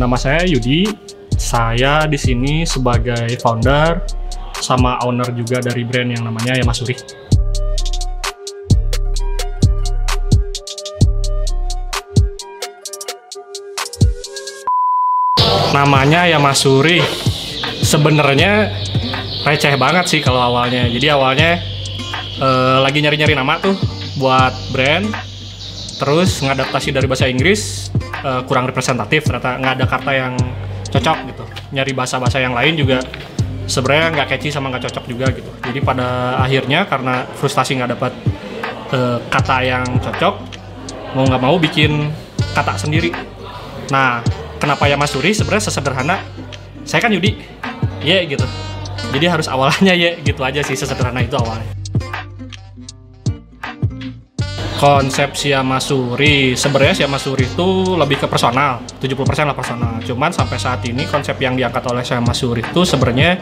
nama saya Yudi. Saya di sini sebagai founder sama owner juga dari brand yang namanya Yamasuri. Namanya Yamasuri. Sebenarnya receh banget sih kalau awalnya. Jadi awalnya eh, lagi nyari-nyari nama tuh buat brand. Terus ngadaptasi dari bahasa Inggris eh, kurang representatif ternyata nggak ada kata yang cocok gitu. Nyari bahasa-bahasa yang lain juga sebenarnya nggak catchy sama nggak cocok juga gitu. Jadi pada akhirnya karena frustasi nggak dapat eh, kata yang cocok, mau nggak mau bikin kata sendiri. Nah, kenapa ya Mas Suri? Sebenarnya sesederhana, saya kan Yudi, ya gitu. Jadi harus awalnya ya gitu aja sih sesederhana itu awalnya. Konsep Siamasuri, sebenarnya Siamasuri itu lebih ke personal, 70% lah personal. Cuman sampai saat ini konsep yang diangkat oleh Siamasuri itu sebenarnya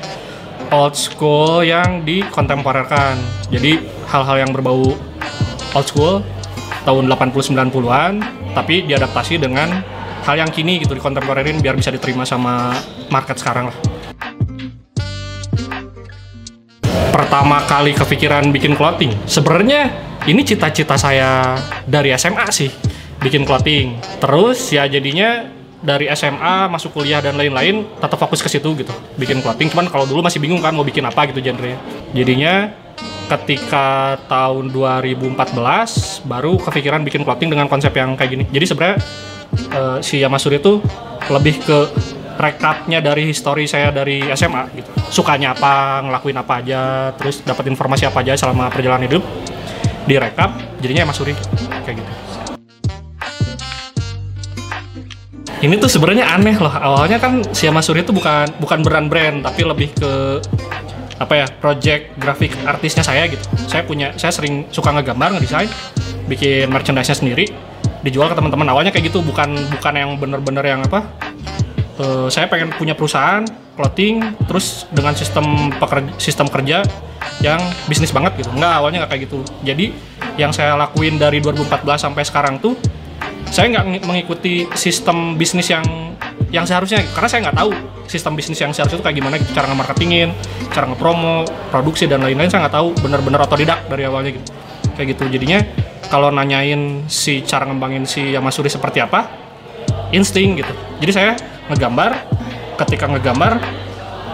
old school yang dikontemporerkan. Jadi hal-hal yang berbau old school tahun 80-90-an tapi diadaptasi dengan hal yang kini gitu dikontemporerin biar bisa diterima sama market sekarang lah. Pertama kali kepikiran bikin clothing, sebenarnya ini cita-cita saya dari SMA sih bikin clothing. Terus ya jadinya dari SMA masuk kuliah dan lain-lain tetap fokus ke situ gitu bikin clothing. Cuman kalau dulu masih bingung kan mau bikin apa gitu genre jadinya ketika tahun 2014 baru kepikiran bikin clothing dengan konsep yang kayak gini. Jadi sebenarnya eh, si Yamasuri itu lebih ke rekapnya dari histori saya dari SMA gitu. Sukanya apa ngelakuin apa aja terus dapat informasi apa aja selama perjalanan hidup direkap jadinya Yamasuri kayak gitu. Ini tuh sebenarnya aneh loh awalnya kan si Yamasuri itu bukan bukan brand brand tapi lebih ke apa ya project grafik artisnya saya gitu. Saya punya saya sering suka ngegambar ngedesain bikin merchandise-nya sendiri dijual ke teman-teman. Awalnya kayak gitu bukan bukan yang bener-bener yang apa Eh, saya pengen punya perusahaan clothing terus dengan sistem pekerja, sistem kerja yang bisnis banget gitu. Nggak awalnya nggak kayak gitu. Jadi yang saya lakuin dari 2014 sampai sekarang tuh saya nggak ngi- mengikuti sistem bisnis yang yang seharusnya. Karena saya nggak tahu sistem bisnis yang seharusnya itu kayak gimana gitu. Cara nge-marketingin cara ngepromo produksi dan lain-lain saya nggak tahu bener-bener otodidak dari awalnya gitu. Kayak gitu. Jadinya kalau nanyain si cara ngembangin si Yamasuri seperti apa insting gitu. Jadi saya ngegambar ketika ngegambar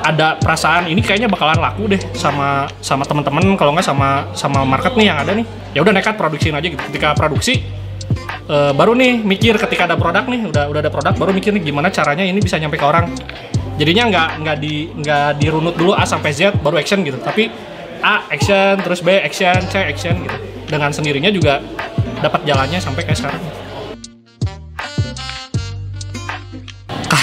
ada perasaan ini kayaknya bakalan laku deh sama sama teman-teman kalau nggak sama sama market nih yang ada nih. Ya udah nekat produksiin aja gitu. Ketika produksi eh, baru nih mikir ketika ada produk nih udah udah ada produk baru mikir nih gimana caranya ini bisa nyampe ke orang. Jadinya nggak nggak di nggak dirunut dulu A sampai Z baru action gitu. Tapi A action terus B action C action gitu. Dengan sendirinya juga dapat jalannya sampai kayak sekarang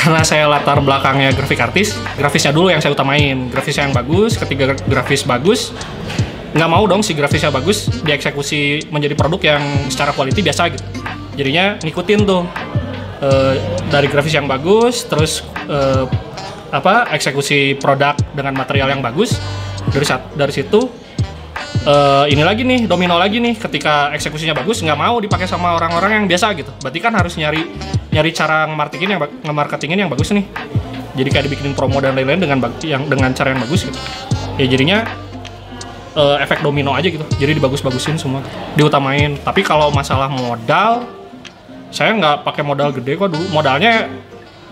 karena saya latar belakangnya grafik artis, grafisnya dulu yang saya utamain. Grafisnya yang bagus, ketika grafis bagus, nggak mau dong si grafisnya bagus dieksekusi menjadi produk yang secara quality biasa gitu. Jadinya ngikutin tuh eh, dari grafis yang bagus, terus eh, apa eksekusi produk dengan material yang bagus. Dari saat dari situ eh, ini lagi nih domino lagi nih. Ketika eksekusinya bagus nggak mau dipakai sama orang-orang yang biasa gitu. Berarti kan harus nyari nyari cara nge-marketingin yang nge-marketingin yang bagus nih. Jadi kayak dibikinin promo dan lain-lain dengan yang dengan cara yang bagus gitu. Ya jadinya eh, efek domino aja gitu. Jadi dibagus-bagusin semua. Diutamain. Tapi kalau masalah modal saya nggak pakai modal gede kok dulu. Modalnya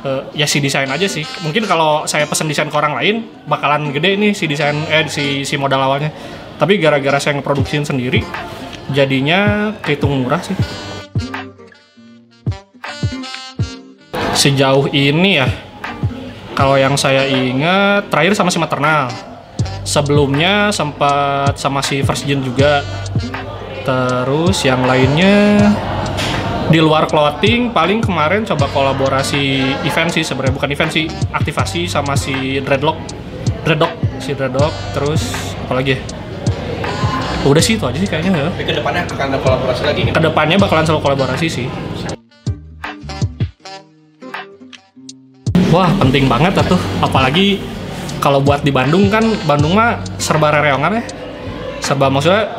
eh, ya si desain aja sih. Mungkin kalau saya pesen desain ke orang lain bakalan gede nih si desain eh si si modal awalnya tapi gara-gara saya ngeproduksiin sendiri jadinya kehitung murah sih. Sejauh ini ya kalau yang saya ingat terakhir sama si maternal. Sebelumnya sempat sama si first gen juga. Terus yang lainnya di luar clothing paling kemarin coba kolaborasi event sih sebenarnya. Bukan event sih aktivasi sama si dreadlock. Dreadlock si dreadlock terus apalagi ya udah sih itu aja sih kayaknya ya Tapi ke depannya akan ada kolaborasi lagi nih. ke depannya bakalan selalu kolaborasi sih. Wah penting banget tuh. Apalagi kalau buat di Bandung kan Bandung mah serba rereongan ya. Serba maksudnya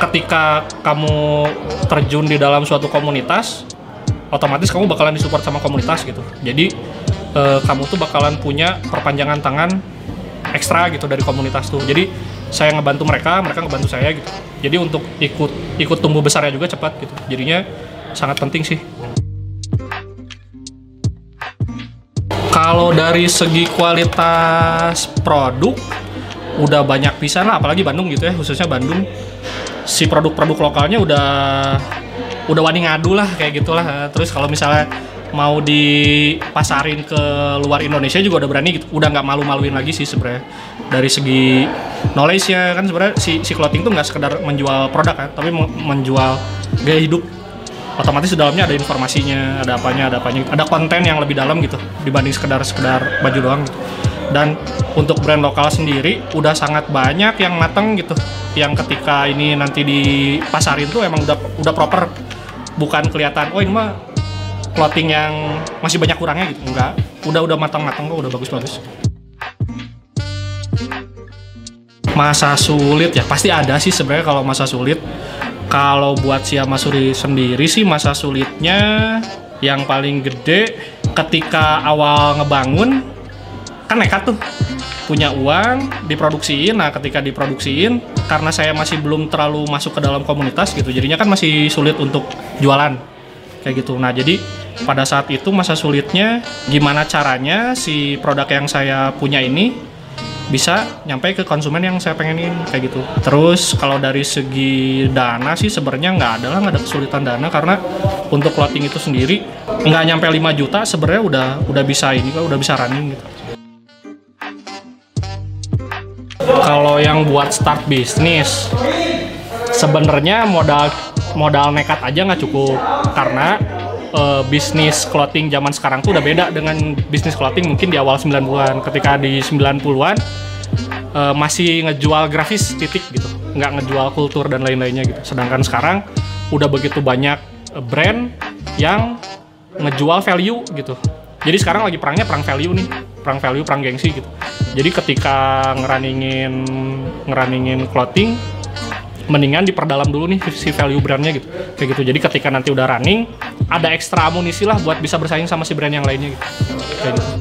ketika kamu terjun di dalam suatu komunitas otomatis kamu bakalan disupport sama komunitas gitu. Jadi eh, kamu tuh bakalan punya perpanjangan tangan ekstra gitu dari komunitas tuh. Jadi saya ngebantu mereka mereka ngebantu saya gitu. Jadi untuk ikut ikut tumbuh besarnya juga cepat gitu. Jadinya sangat penting sih. Kalau dari segi kualitas produk udah banyak pisan lah apalagi Bandung gitu ya khususnya Bandung. Si produk-produk lokalnya udah udah wani ngadu lah kayak gitulah. Terus kalau misalnya mau dipasarin ke luar Indonesia juga udah berani gitu. Udah nggak malu-maluin lagi sih sebenarnya. Dari segi knowledge nya kan sebenarnya si si clothing tuh nggak sekedar menjual produk kan tapi men- menjual gaya hidup. Otomatis di dalamnya ada informasinya ada apanya ada apanya ada konten yang lebih dalam gitu dibanding sekedar sekedar baju doang gitu. Dan untuk brand lokal sendiri udah sangat banyak yang mateng gitu. Yang ketika ini nanti dipasarin tuh emang udah udah proper. Bukan kelihatan oh ini mah clothing yang masih banyak kurangnya gitu. Enggak. Udah udah matang-matang kok udah bagus-bagus. Masa sulit ya? Pasti ada sih sebenarnya kalau masa sulit. Kalau buat si Masuri sendiri sih masa sulitnya yang paling gede ketika awal ngebangun kan nekat tuh. Punya uang diproduksiin. Nah ketika diproduksiin karena saya masih belum terlalu masuk ke dalam komunitas gitu jadinya kan masih sulit untuk jualan. Kayak gitu. Nah jadi pada saat itu masa sulitnya gimana caranya si produk yang saya punya ini bisa nyampe ke konsumen yang saya pengenin kayak gitu. Terus kalau dari segi dana sih sebenarnya nggak ada lah nggak ada kesulitan dana karena untuk clothing itu sendiri nggak nyampe 5 juta sebenarnya udah udah bisa ini kok udah bisa running gitu. Kalau yang buat start bisnis sebenarnya modal modal nekat aja nggak cukup karena eh, bisnis clothing zaman sekarang tuh udah beda dengan bisnis clothing mungkin di awal 90-an ketika di 90-an eh, masih ngejual grafis titik gitu. Nggak ngejual kultur dan lain-lainnya gitu. Sedangkan sekarang udah begitu banyak eh, brand yang ngejual value gitu. Jadi sekarang lagi perangnya perang value nih. Perang value perang gengsi gitu. Jadi ketika ngeraningin ngeraningin clothing mendingan diperdalam dulu nih si value brandnya gitu. Kayak gitu. Jadi ketika nanti udah running ada ekstra amunisi lah buat bisa bersaing sama si brand yang lainnya gitu. Kayak gitu